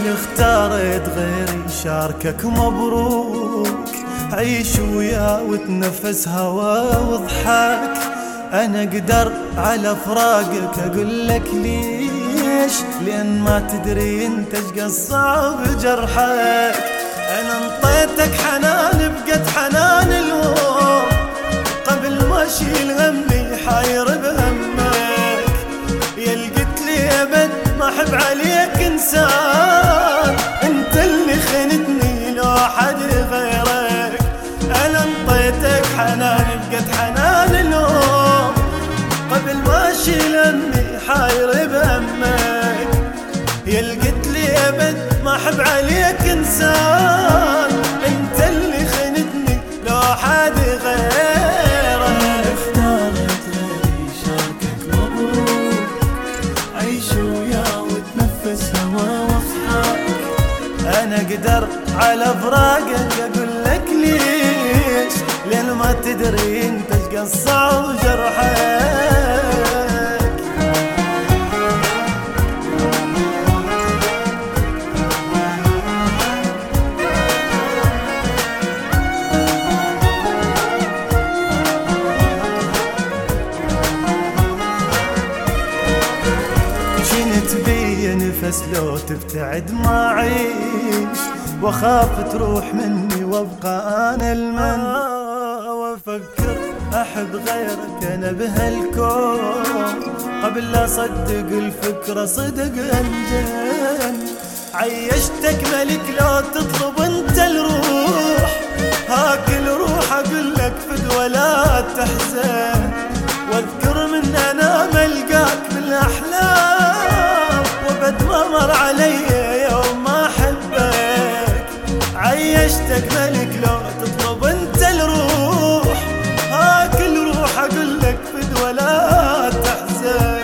اللي اختارت غيري شاركك مبروك. عيش ويا وتنفس هوا وضحك. أنا أقدر على فراقك أقول لك ليش؟ لأن ما تدري أنت إيش صعب جرحك أنا أنطيتك حنان عليك إنسان أنت اللي خنتني لو حد غيرك. أنا أنطيتك حنان بقد حنان اليوم. قبل ما اشيل همي حاير بهمك يا قلت لي أبد ما أحب عليك إنسان. أقدر على فراقك أقول لك ليش؟ لين ما تدري أنت إيش قصع وجرحك نفس لو تبتعد ما عيش واخاف تروح مني وابقى أنا المن. وافكر احب غيرك أنا بهالكون. قبل لا أصدق الفكرة صدق انجن عيشتك ملك لو تطلب أنت الروح. هاكل روح عيشتك ملك لو تطلب انت الروح. هاكل روح أقول لك فد ولا تحزن.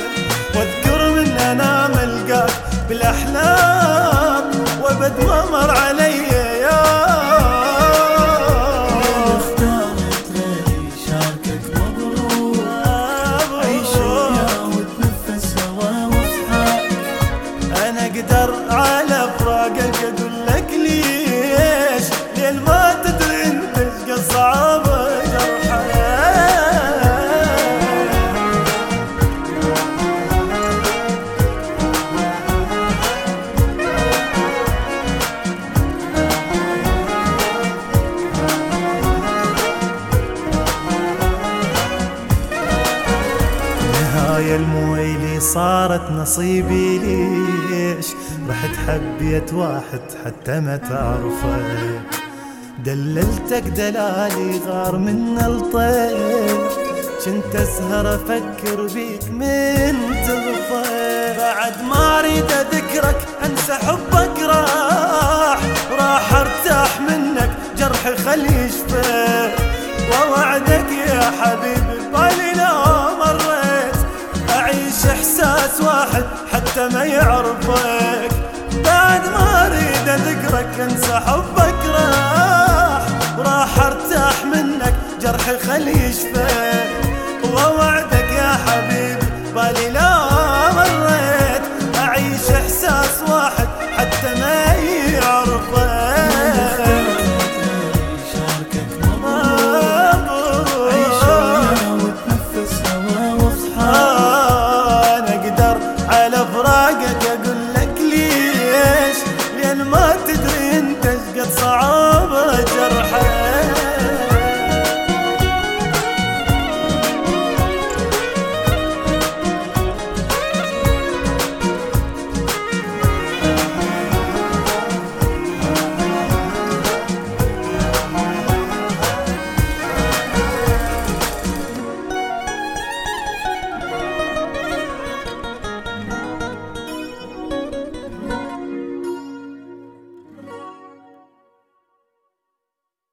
واذكر من أنا ملقاك بالأحلام وبد ما مر علي يوم اختارت غيري نهاية المويلي صارت نصيبي ليش؟ رحت حبيت واحد حتى ما تعرفه دللتك دلالي غار من الطير كنت اسهر أفكر بيك من تغفر بعد ما أريد اذكرك أنسى حبك راح راح أرتاح منك جرحي خلي يشفى ووعدك يا حبيبي بالي اعيش إحساس واحد حتى ما يعرفك. بعد ما أريد اذكرك أنسى حبك. راح وراح أرتاح منك جرحي خلي يشفى اشتاقك أقول لك ليش؟ لأن ما